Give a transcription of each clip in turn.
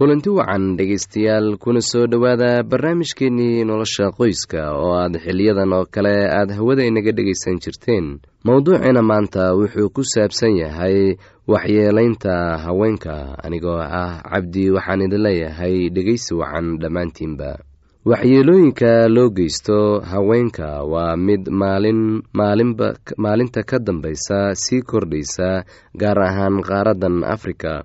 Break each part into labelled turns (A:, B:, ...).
A: kulanti wacan dhegaystayaal kuna soo dhowaada barnaamijkeennii nolosha qoyska oo aad xiliyadan oo kale aad hawada inaga dhegaysan jirteen. Mowduuciina maanta wuxuu ku saabsan yahay waxyeelaynta haweenka anigoo ah cabdi waxaan idin leeyahay dhegaysi wacan dhammaantiinba. Waxyeelooyinka loo geysto haweenka waa mid maalin maalinta ka dambaysa sii kordhaysa gaar ahaan qaaraddan afrika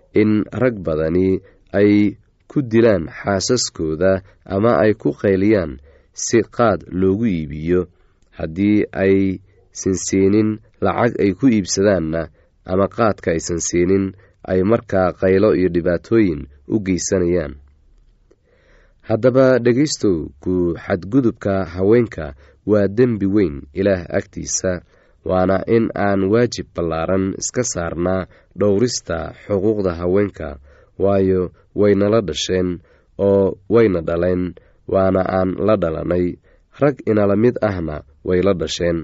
A: in rag badani ay ku dilaan xaasaskooda ama ay ku qayliyaan si qaad loogu iibiyo. Haddii ay sansiinin lacag ay ku iibsadaanna ama qaadka aysan siinin ay markaa qaylo iyo dhibaatooyin u geysanayaan. Haddaba dhegaystow ku xadgudubka haweenka waa dembi weyn ilaah agtiisa waana in aan waajib ballaaran iska saarnaa dhowrista xuquuqda haweenka. Waayo waynala dhasheen oo wayna dhaleen waana aan la dhalanay. Rag inala mid ahna way la dhasheen.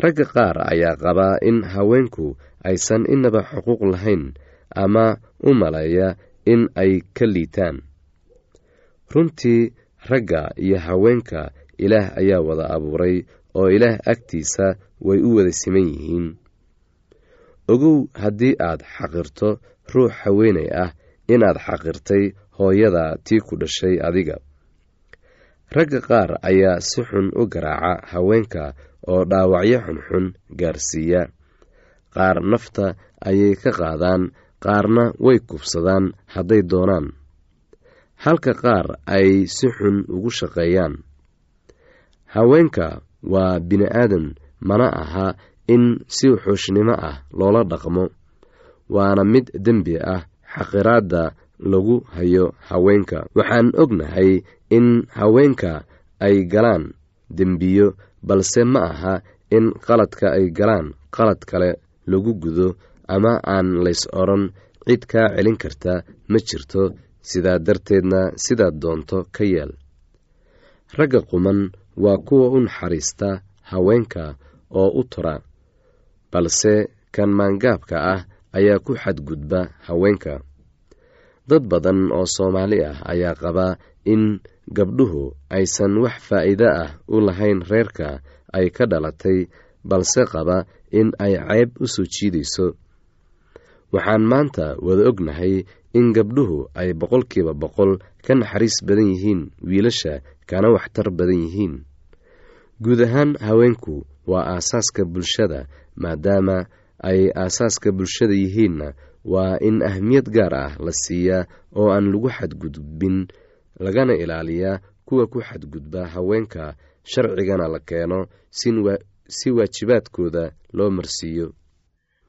A: Ragga qaar ayaa qabaa in haweenku aysan inaba xuquuq lahayn ama u maleeya in ay ka liitaan. Runtii ragga iyo haweenka ilaah ayaa wada abuuray oo ilaah agtiisa way u wada siman yihiin. Ogow haddii aad xaqirto ruux haweenay ah inaad xaqirtay hooyada tii ku dhashay adiga. Ragga qaar ayaa si xun u garaaca haweenka oo dhaawacyo xunxun gaarsiiya. Qaar nafta ayay ka qaadaan qaarna way kubsadaan hadday doonaan. Halka qaar ay si xun ugu shaqeeyaan. Haweenka waa bini-aadan mana aha in si xuushnimo ah loola dhaqmo. Waana mid dembi ah xaqiraadda lagu hayo haweenka. Waxaan ognahay in haweenka ay galaan dembiyo balse ma aha in qaladka ay galaan qalad kale lagu gudo ama aan lays odhan cid kaa celin karta ma jirto sidaa darteedna sidaad doonto ka yeel ragga quman waa kuwa u naxariista haweenka oo u tura balse kan maangaabka ah ayaa ku xadgudba haweenka. Dad badan oo soomaali ah ayaa qabaa in gabdhuhu aysan wax faa'iido ah u lahayn reerka ay ka dhalatay balse qaba in ay ceyb u soo jiidayso. Waxaan maanta wada ognahay in gabdhuhu ay boqolkiiba boqol ka naxariis badan yihiin wiilasha kana waxtar badan yihiin. Guud ahaan haweenku waa aasaaska bulshada maadaama ay aasaaska bulshada yihiinna waa in ahmiyad gaar ah la siiyaa oo aan lagu xadgudbin lagana ilaaliyaa kuwa ku xadgudba haweenka sharcigana la keeno si waajibaadkooda loo marsiiyo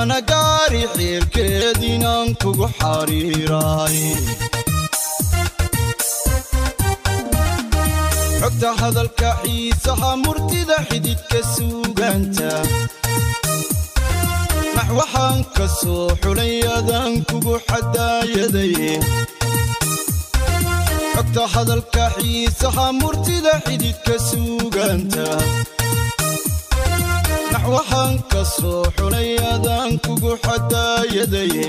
B: waana gaari xiilkeediinaan kugu xariiraay xogta hadalka xiisaha murtida xididka suugaanta. Naxwahaan ka soo xulay adaan kugu xadaayadaye xogta hadalka xiisaha murtida xididka suugaanta naxwahaan ka soo xulay adaan kugu xadaayadaye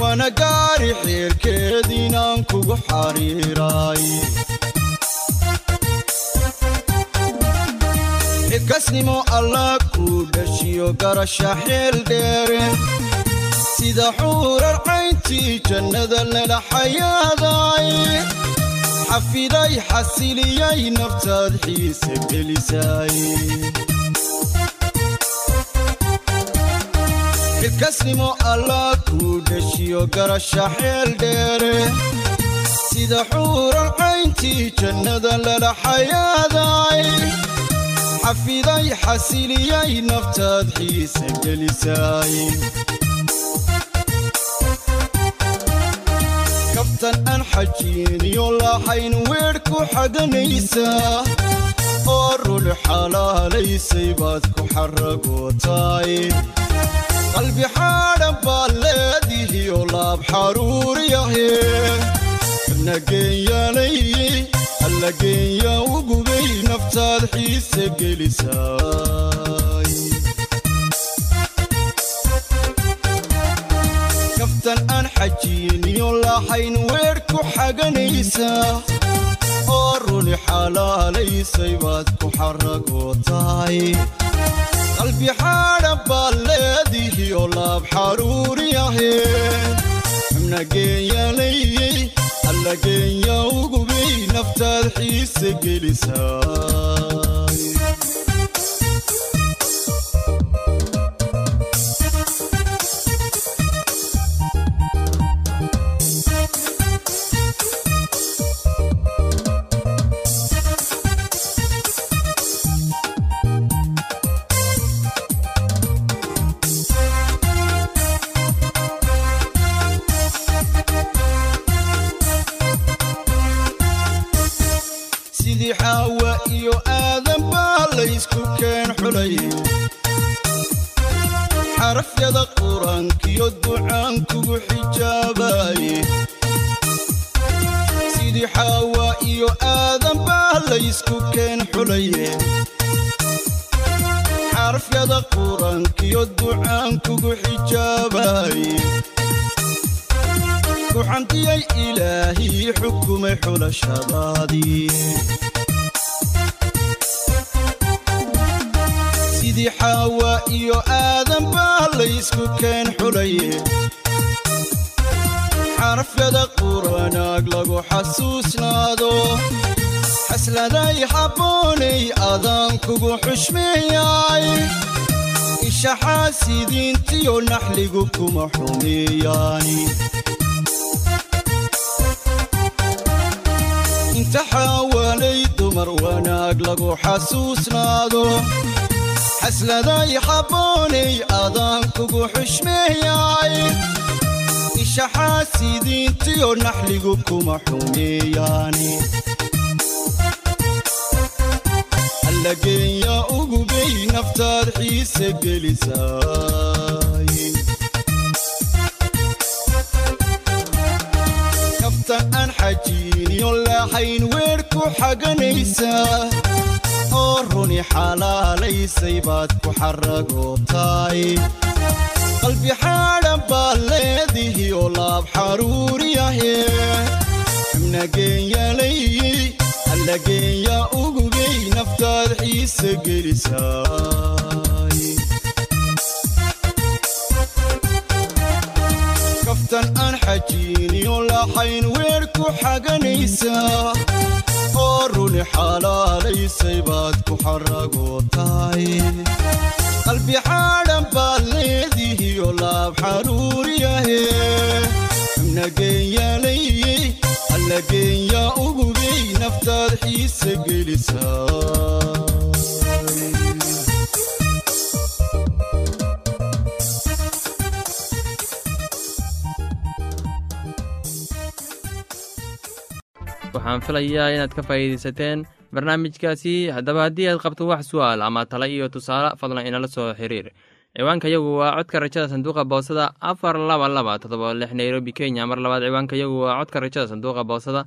B: waana gaari xiilkeediinaan kugu xariiraay. Xilkasnimo allah kuu dhashiyo garasha xeel dheere. Sida xuurar cayntii jannada lala xayaaday xafiday xasiliyay naftaad xiise gelisay. Xilkasnimo allah kuu dhashiyo garasha xeel dheere. Sida xuurar cayntii jannada lala xayaaday xafiday xasiliyay naftaad xiise gelisay kabtan aan xajiiniyo lahayn weedh ku xaganaysaa oo rudh xalaalaysay baad ku xaragootaay qalbi xaadhan baad leedihiyo laab xaruuriyahe nageenyaalay alla geenya u gubay naftaad xiise gelisaay kaftan aan xajiiniyo lahayn weedh ku xaganaysaa oo runi xalaalaysay baad ku xaragootaay qalbi xaadhan baad leedihiyo laab xaruuriyahe nageenyaalayey alla geenya u gubay naftaad xiise gelisaay xarafyada qur'aankiyo ducaan kugu xijaabaye. Sidii xaawa iyo aadan baa laysku keen xulaye xarafyada quraankiyo ducaan kugu xijaabay ku xamdiyey ilaahii xukumay xulashadaadii sidii xaawa iyo aadan baa laysku keen xulaye xarafyada quranaag lagu xasuusnaado. Xasladay habboonay adaan kugu xushmeeyay. Isha xaasidiintiyo naxligu kuma xumeeyaani inta xaawalay dumar wanaag lagu xasuusnaado xasladay habboonay adaan kugu xushmeeyay. Isha xaasidiintiyo naxligu kuma xumeeyaani allageenya ugubay naftaad xiise gelisaay nafta aan xajiiniyo laaxayn weer ku xaganaysaa oo runi xalaalaysay baad ku xaragootaay qalbi xaadhan baad leedihi oo laab xaruuriyahe xubnageenyalay allageenya ugubay naftaad xiise gelisaay kaftan aan xajiiniyo laxayn weer ku xaganaysaa runi xalaalaysay baad ku xaragootaay. Qalbi xaadhan baad leedihiyo laab xaruuriyahe xubnageenyalay allageenya ugubay naftaad xiise gelisaa
C: waxaan filayaa inaad ka faa'iidaysateen barnaamijkaasi. Haddaba haddii aad qabto wax su'aal ama tala iyo tusaale fadlan inala soo xiriir. Ciwaanka yagu waa codka rajada sanduuqa boosada afar laba laba todoba lix nairobi kenya. Mar labaad ciwaanka yagu waa codka rajada sanduuqa boosada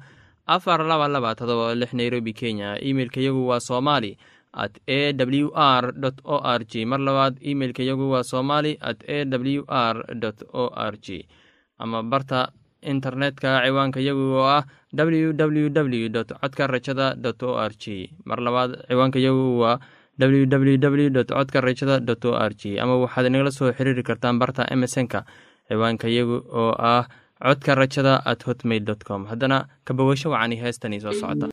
C: afar laba laba todoba lix nairobi kenya. Imeilka waa somali at a w r o r g. Mar labaad imeilka yagu waa somali at a w r o r g. Ama barta internetka ciwaanka yagu oo ah www codka rajada o r g mar labaad ciwaanka yagu waa www codka rajada o r g ama waxaad inagala soo xiriiri kartaan barta emesonka ciwaanka yagu oo ah codka rajada at hotmail com. Haddana kabawasho wacani heestani soo socota.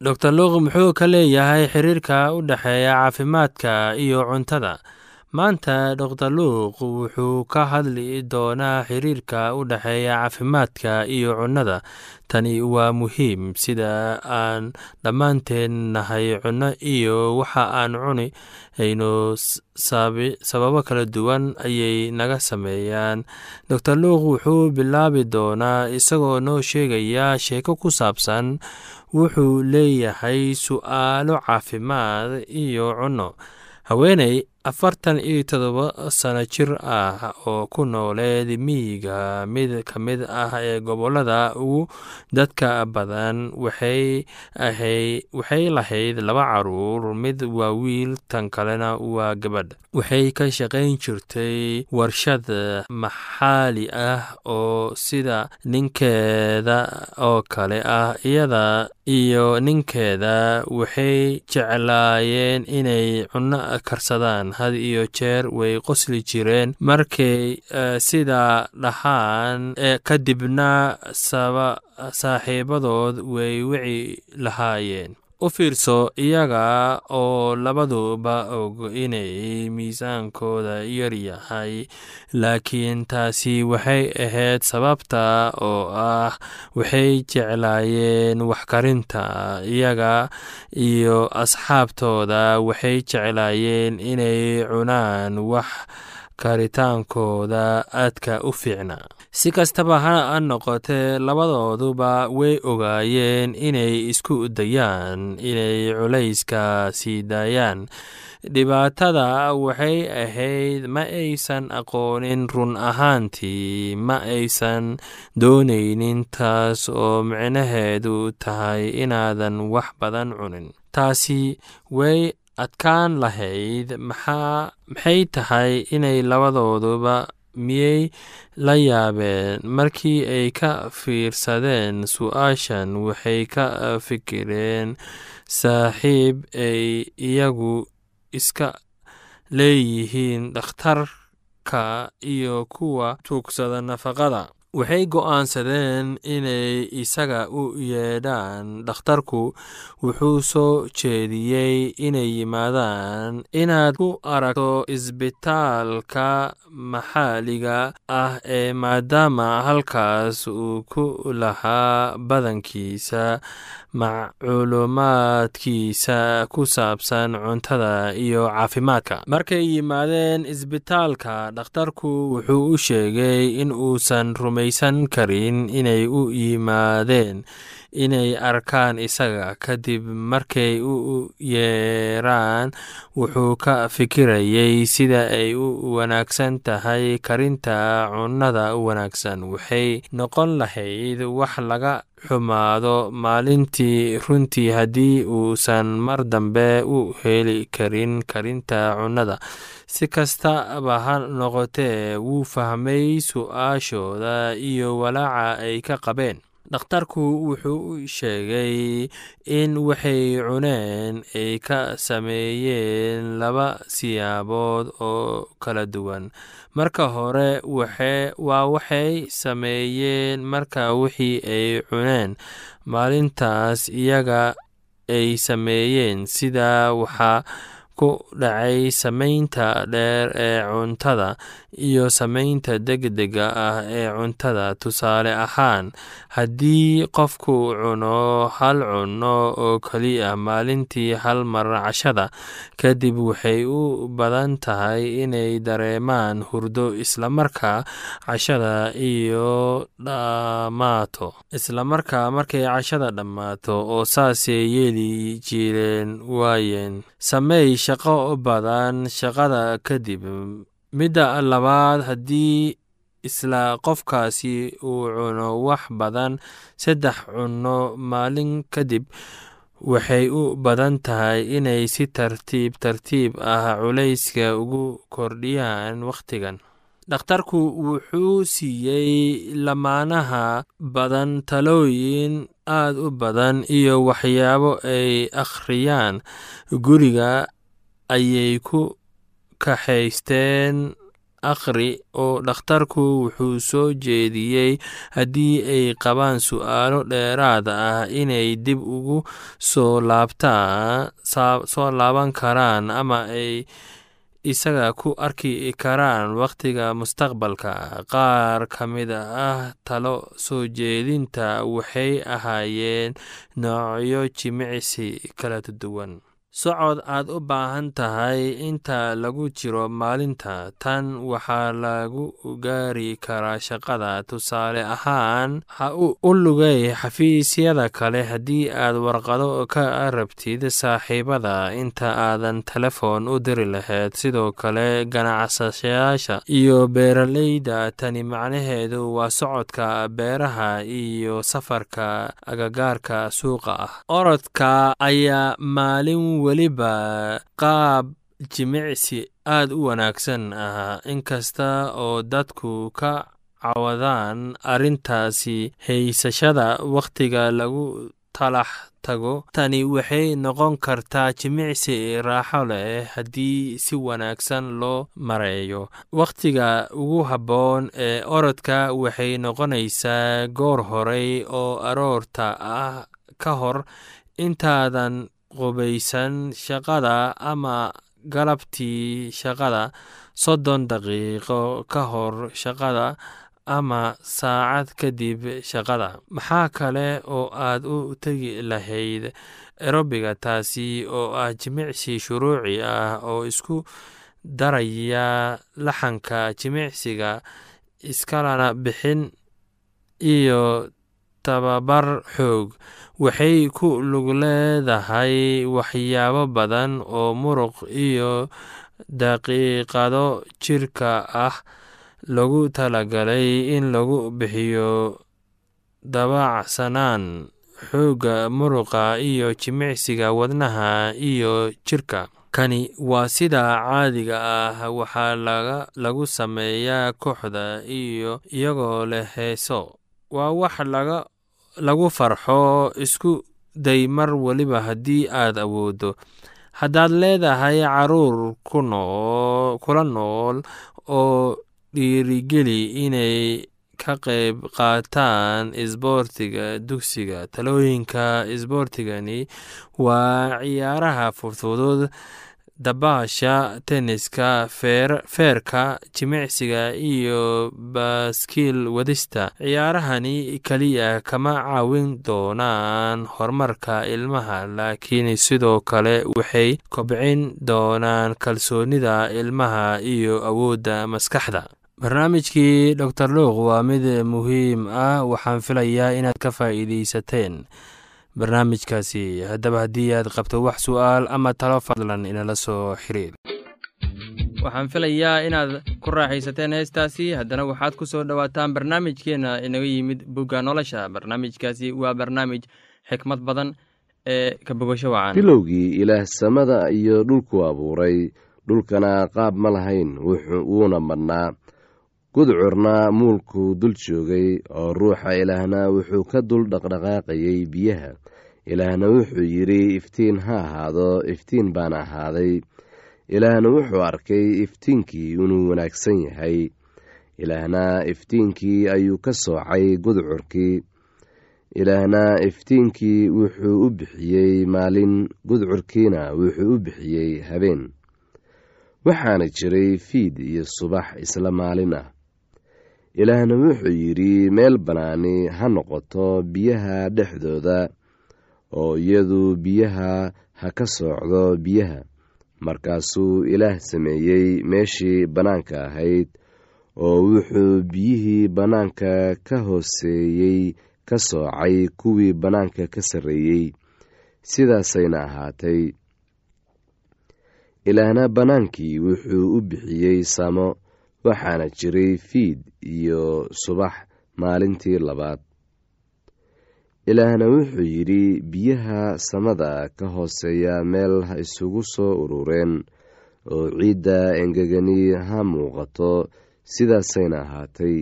D: Dor luuq muxuu ka leeyahay xiriirka u dhexeeya caafimaadka iyo cuntada maanta dor luuq wuxuu ka hadli doonaa xiriirka u dhexeeya caafimaadka iyo cunnada. Tani waa muhiim sida aan dhammaanteen nahay cunno iyo waxa aan cuni aynu sababo kala duwan ayay naga sameeyaan. Dor luuq wuxuu bilaabi doonaa isagoo noo sheegaya sheeko ku saabsan wuxuu leeyahay su'aalo caafimaad iyo cunno. Haweeney afartan iyo todoba sano jir ah oo ku nooleed miyiga mid ka mid ah ee gobollada ugu dadka badan waxay lahayd laba carruur mid waa wiil tan kalena waa gabadh. Waxay ka shaqayn jirtay warshad maxaali ah oo sida ninkeeda oo kale ah iyada iyo ninkeeda waxay jeclaayeen inay cunno karsadaan had iyo jeer way qosli jireen. Markay sidaa dhahaan kadibna saaxiibadood way wici lahaayeen u fiirso iyaga oo labaduba og inay miisaankooda yar yahay laakiin taasi waxay ahayd sababta oo ah waxay jeclaayeen waxkarinta. Iyaga iyo asxaabtooda waxay jeclaayeen inay cunaan wax karitaankooda aadka u fiicnaa si kastaba ha noqotee labadooduba way ogaayeen inay isku dayaan inay culayska sii daayaan. Dhibaatada waxay ahayd ma aysan aqoonin run ahaantii ma aysan doonaynin taas oo micnaheedu tahay inaadan wax badan cunin. Taasi way adkaan lahayd maxay tahay inay labadooduba miyey la yaabeen? Markii ay ka fiirsadeen su'aashan waxay ka fikireen saaxiib ay iyagu iska leeyihiin dhakhtarka iyo kuwa tuugsada nafaqada waxay go'aansadeen inay isaga u yeedhaan dhakhtarku. Wuxuu soo jeediyey inay yimaadaan inaad ku aragto isbitaalka maxalliga ah ee maadaama halkaas uu ku lahaa badankiisa macluumaadkiisa ku saabsan cuntada iyo caafimaadka. Markay yimaadeen isbitaalka dhakhtarku wuxuu u sheegay in uusan rumaysan karin inay u yimaadeen inay arkaan isaga. Kadib markay u yeeraan wuxuu ka fikirayay sida ay u wanaagsan tahay karinta cunnada wanaagsan. Waxay noqon lahayd wax laga xumaado maalintii. Runtii haddii uusan mar dambe u heli karin karinta cunnada si kastaba ha noqotee wuu fahmay su'aashooda iyo walaaca ay ka qabeen dhakhtarku wuxuu u sheegay in waxay cuneen ay ka sameeyeen laba siyaabood oo kala duwan. Marka hore waa waxay sameeyeen marka wixii ay cuneen. Maalintaas iyaga ay sameeyeen. Sida waxaa ku dhacay samaynta dheer ee cuntada iyo samaynta degdega ah ee cuntada. Tusaale ahaan haddii qofku cuno hal cunno oo keliya maalintii hal mar cashada kadib waxay u badan tahay inay dareemaan hurdo islamarkaa cashada iyo dhammaato. Islamarkaa markay cashada dhammaato oo saasay yeeli jireen waayeen shaqo badan shaqada kadib midda labaad haddii isla qofkaasi uu cuno wax badan saddex cunno maalin kadib waxay u badan tahay inay si tartiib tartiib ah culayska ugu kordhiyaan wakhtigan dhakhtarku wuxuu siiyey lamaanaha badan talooyin aad u badan iyo waxyaabo ay akhriyaan guriga ayay ku kaxaysteen akhri oo dhakhtarku wuxuu soo jeediyey haddii ay qabaan su'aalo dheeraad ah inay dib ugu soo laabtaan soo laaban karaan ama ay isaga ku arki karaan wakhtiga mustaqbalka. Qaar ka mid ah talo soo jeedinta waxay ahaayeen noocyo jimicsi kala duwan socod aad u baahan tahay inta lagu jiro maalinta. Tan waxaa lagu gaari karaa shaqada. Tusaale ahaan ha u lugay xafiisyada kale haddii aad warqado ka rabtid saaxiibada. Inta aadan telefoon u diri lahayd sidoo kale ganacsayaasha iyo beeraleyda. Tani macnaheedu waa socodka beeraha iyo safarka agagaarka suuqa ah. Orodka ayaa maalin weliba qaab jimicsi aad u wanaagsan ah inkasta oo dadku ka cawadaan arrintaasi haysashada wakhtiga lagu talax tago tani waxay noqon kartaa jimicsi raaxo leh haddii si wanaagsan loo mareeyo. Wakhtiga ugu habboon ee orodka waxay noqonaysaa goor horey oo aroorta ah ka hor intaadan qubaysan shaqada ama galabtii shaqada soddon daqiiqo ka hor shaqada ama saacad kadib shaqada. Maxaa kale oo aad u tegi lahayd erobiga taasi oo ah jimicsi shuruuci ah oo isku daraya laxanka jimicsiga iskalana bixin iyo tababar xoog. Waxay ku lug leedahay waxyaabo badan oo muruq iyo daqiiqado jirka ah. Lagu talagalay in lagu bixiyo dabacsanaan xoogga muruqa iyo jimicsiga wadnaha iyo jirka. Kani waa sida caadiga ah waxaa lagu sameeyaa kooxda iyagoo leh heeso. Waa wax lagu farxo isku day mar weliba haddii aad awooddo haddaad leedahay carruur kula nool oo dhiirigeli inay ka qayb qaataan isboortiga dugsiga talooyinka isboortigani waa ciyaaraha fudfudud dabaasha tenniska feerka jimicsiga iyo baaskiil wadista. Ciyaarahani keliya kama caawin doonaan horumarka ilmaha laakiin sidoo kale waxay kobcin doonaan kalsoonida ilmaha iyo awoodda maskaxda. Barnaamijkii dor luuq waa mid muhiim ah waxaan filayaa inaad ka faa'iidaysateen barnaamijkaasi. Haddaba haddii aad qabto wax su'aal ama talo fadlan inala soo xiriir.
C: Waxaan filayaa inaad ku raaxaysateen heestaasi. Haddana waxaad ku soo dhowaataan barnaamijkeenna inaga yimid bugga nolosha. Barnaamijkaasi waa barnaamij xikmad badan ee ka bogasho wacan
A: bilowgii ilaah samada iyo dhulku abuuray. Dhulkana qaab ma lahayn wuuna madhnaa gudcurna muulkuu dul joogay oo ruuxa ilaahna wuxuu ka dul dhaqdhaqaaqayay biyaha ilaahna wuxuu yidhi iftiin ha ahaado iftiin baana ahaaday. Ilaahna wuxuu arkay iftiinkii inuu wanaagsan yahay. Ilaahna iftiinkii ayuu ka soocay gudcurkii. Ilaahna iftiinkii wuxuu u bixiyey maalin gudcurkiina wuxuu u bixiyey habeen. Waxaana jiray fiid iyo subax isla maalin ah. Ilaahna wuxuu yidhi meel bannaani ha noqoto biyaha dhexdooda oo iyadu biyaha ha ka soocdo biyaha. Markaasuu ilaah sameeyey meeshii bannaanka ahayd oo wuxuu biyihii bannaanka ka hooseeyey ka soocay kuwii bannaanka ka sarreeyey. Sidaasayna ahaatay. Ilaahna bannaankii wuxuu u bixiyey samo waxaana jiray fiid iyo subax maalintii labaad ilaahna wuxuu yidhi biyaha samada ka hooseeya meel ha isugu soo urureen oo ciidda engegani ha muuqato sidaasayna ahaatay.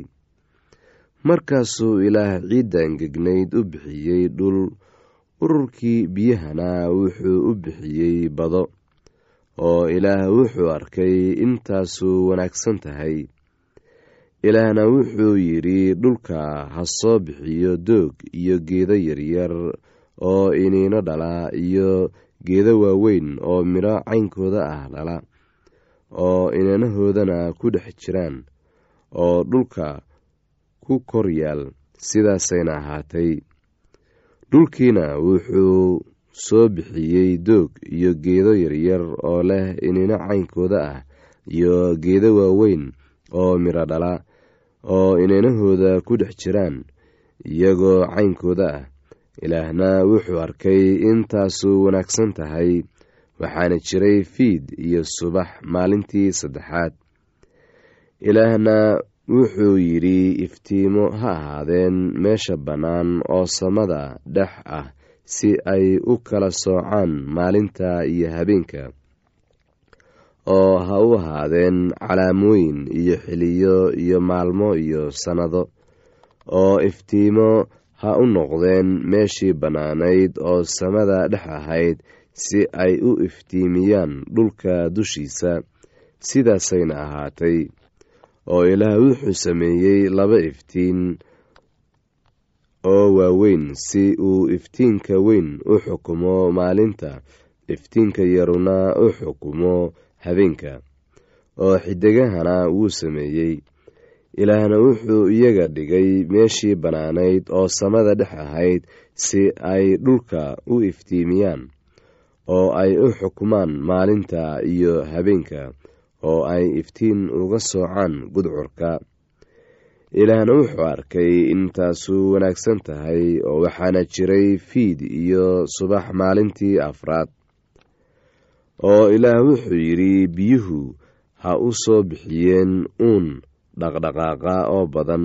A: Markaasuu ilaah ciidda engegnayd u bixiyey dhul ururkii biyahana wuxuu u bixiyey bado oo ilaah wuxuu arkay intaasuu wanaagsan tahay ilaahna wuxuu yidhi dhulka ha soo bixiyo doog iyo geedo yaryar oo iniino dhala iyo geedo waaweyn oo midho caynkooda ah dhala oo iniinahoodana ku dhex jiraan oo dhulka ku kor yaal sidaasayna ahaatay. Dhulkiina wuxuu soo bixiyey doog iyo geedo yaryar oo leh iniino caynkooda ah iyo geedo waaweyn oo midho dhala oo iniinahooda ku dhex jiraan iyagoo caynkooda ah. Ilaahna wuxuu arkay intaasu wanaagsan tahay waxaana jiray fiid iyo subax maalintii saddexaad. Ilaahna wuxuu yidhi iftiimo ha ahaadeen meesha bannaan oo samada dhex ah si ay u kala soocaan maalinta iyo habeenka oo ha u ahaadeen calaamooyin iyo xiliyo iyo maalmo iyo sannado oo iftiimo ha u noqdeen meeshii bannaanayd oo samada dhex ahayd si ay u iftiimiyaan dhulka dushiisa sidaasayna ahaatay oo ilaah wuxuu sameeyey laba iftiin oo waaweyn si uu iftiinka weyn u xukumo maalinta iftiinka yaruna u xukumo habeenka oo xidigahana wuu sameeyey. Ilaahna wuxuu iyaga dhigay meeshii bannaanayd oo samada dhex ahayd si ay dhulka u iftiimiyaan oo ay u xukumaan maalinta iyo habeenka oo ay iftiin uga soocaan gudcurka. Ilaahna wuxuu arkay intaasu wanaagsan tahay oo waxaana jiray fiid iyo subax maalintii afraad oo ilaah wuxuu yidhi biyuhu ha u soo bixiyeen uun dhaqdhaqaaqa oo badan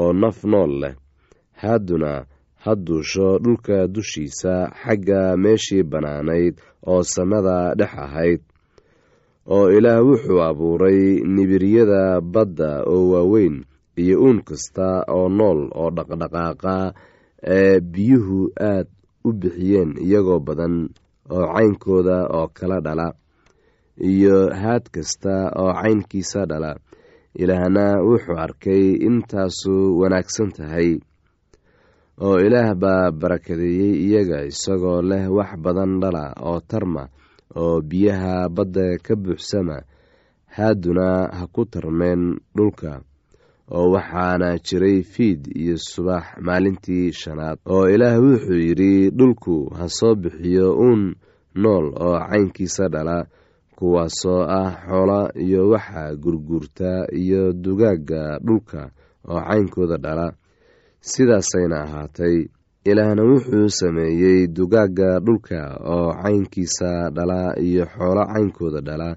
A: oo naf nool leh. Hadduna ha duusho dhulka dushiisa xagga meeshii bannaanayd oo samada dhex ahayd. Oo ilaah wuxuu abuuray nibiryada badda oo waaweyn iyo uun kasta oo nool oo dhaqdhaqaaqa ee biyuhu aad u bixiyeen iyagoo badan oo caynkooda oo kala dhala iyo haad kasta oo caynkiisa dhala. Ilaahna wuxuu arkay intaasu wanaagsan tahay oo ilaah baa barakadeeyey iyaga isagoo leh wax badan dhala oo tarma oo biyaha badda ka buuxsama. Haaduna ha ku tarmeen dhulka oo waxaana jiray fiid iyo subax maalintii shanaad oo ilaah wuxuu yidhi dhulku ha soo bixiyo uun nool oo caynkiisa dhala kuwaasoo ah xoola iyo waxa gurguurta iyo dugaagga dhulka oo caynkooda dhala. Sidaasayna ahaatay. Ilaahna wuxuu sameeyey dugaagga dhulka oo caynkiisa dhala iyo xoolo caynkooda dhala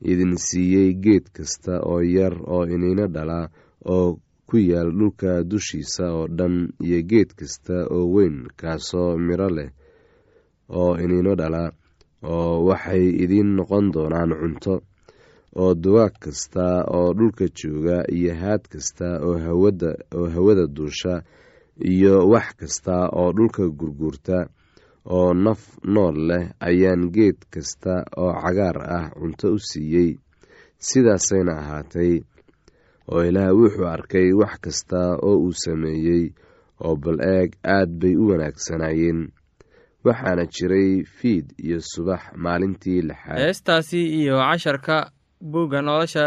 A: idin siiyey geed kasta oo yar oo iniino dhala oo ku yaal dhulka dushiisa oo dhan iyo geed kasta oo weyn kaasoo miro leh oo iniino dhala oo waxay idiin noqon doonaan cunto oo dugaag kasta oo dhulka jooga iyo haad kasta oo hawada duusha iyo wax kasta oo dhulka gurguurta oo naf nool leh ayaan geed kasta oo cagaar ah cunto u siiyey. Sidaasayna ahaatay oo ilaah wuxuu arkay wax kasta oo uu sameeyey oo bal eeg aad bay u wanaagsanaayeen. Waxaana jiray fiid iyo subax maalintii lixaad.
C: Heestaasi iyo casharka buugga nolosha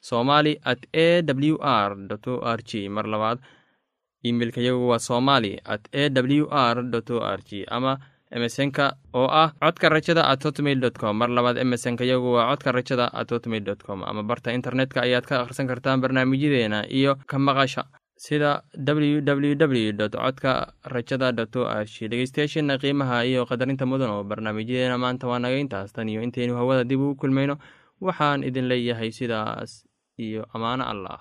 C: somali at a w r o r g mar labaad imeilka yagu waa somali at a w r o r g ama emesonka oo ah codka rajada at hotmail dot com. Mar labaad emesonka yagu waa codka rajada at hotmail dot com. Ama barta internetka ayaad ka akhrisan kartaan barnaamijyadeena iyo ka maqasha sida ww w dot codka rajada dot o r g dhegeystayaasheena qiimaha iyo qadarinta mudan oo barnaamijyadeena maanta waa naga intaas. Iyo intaynu hawada dib ugu kulmayno waxaan idin leeyahay sidaas iyo ammaano allah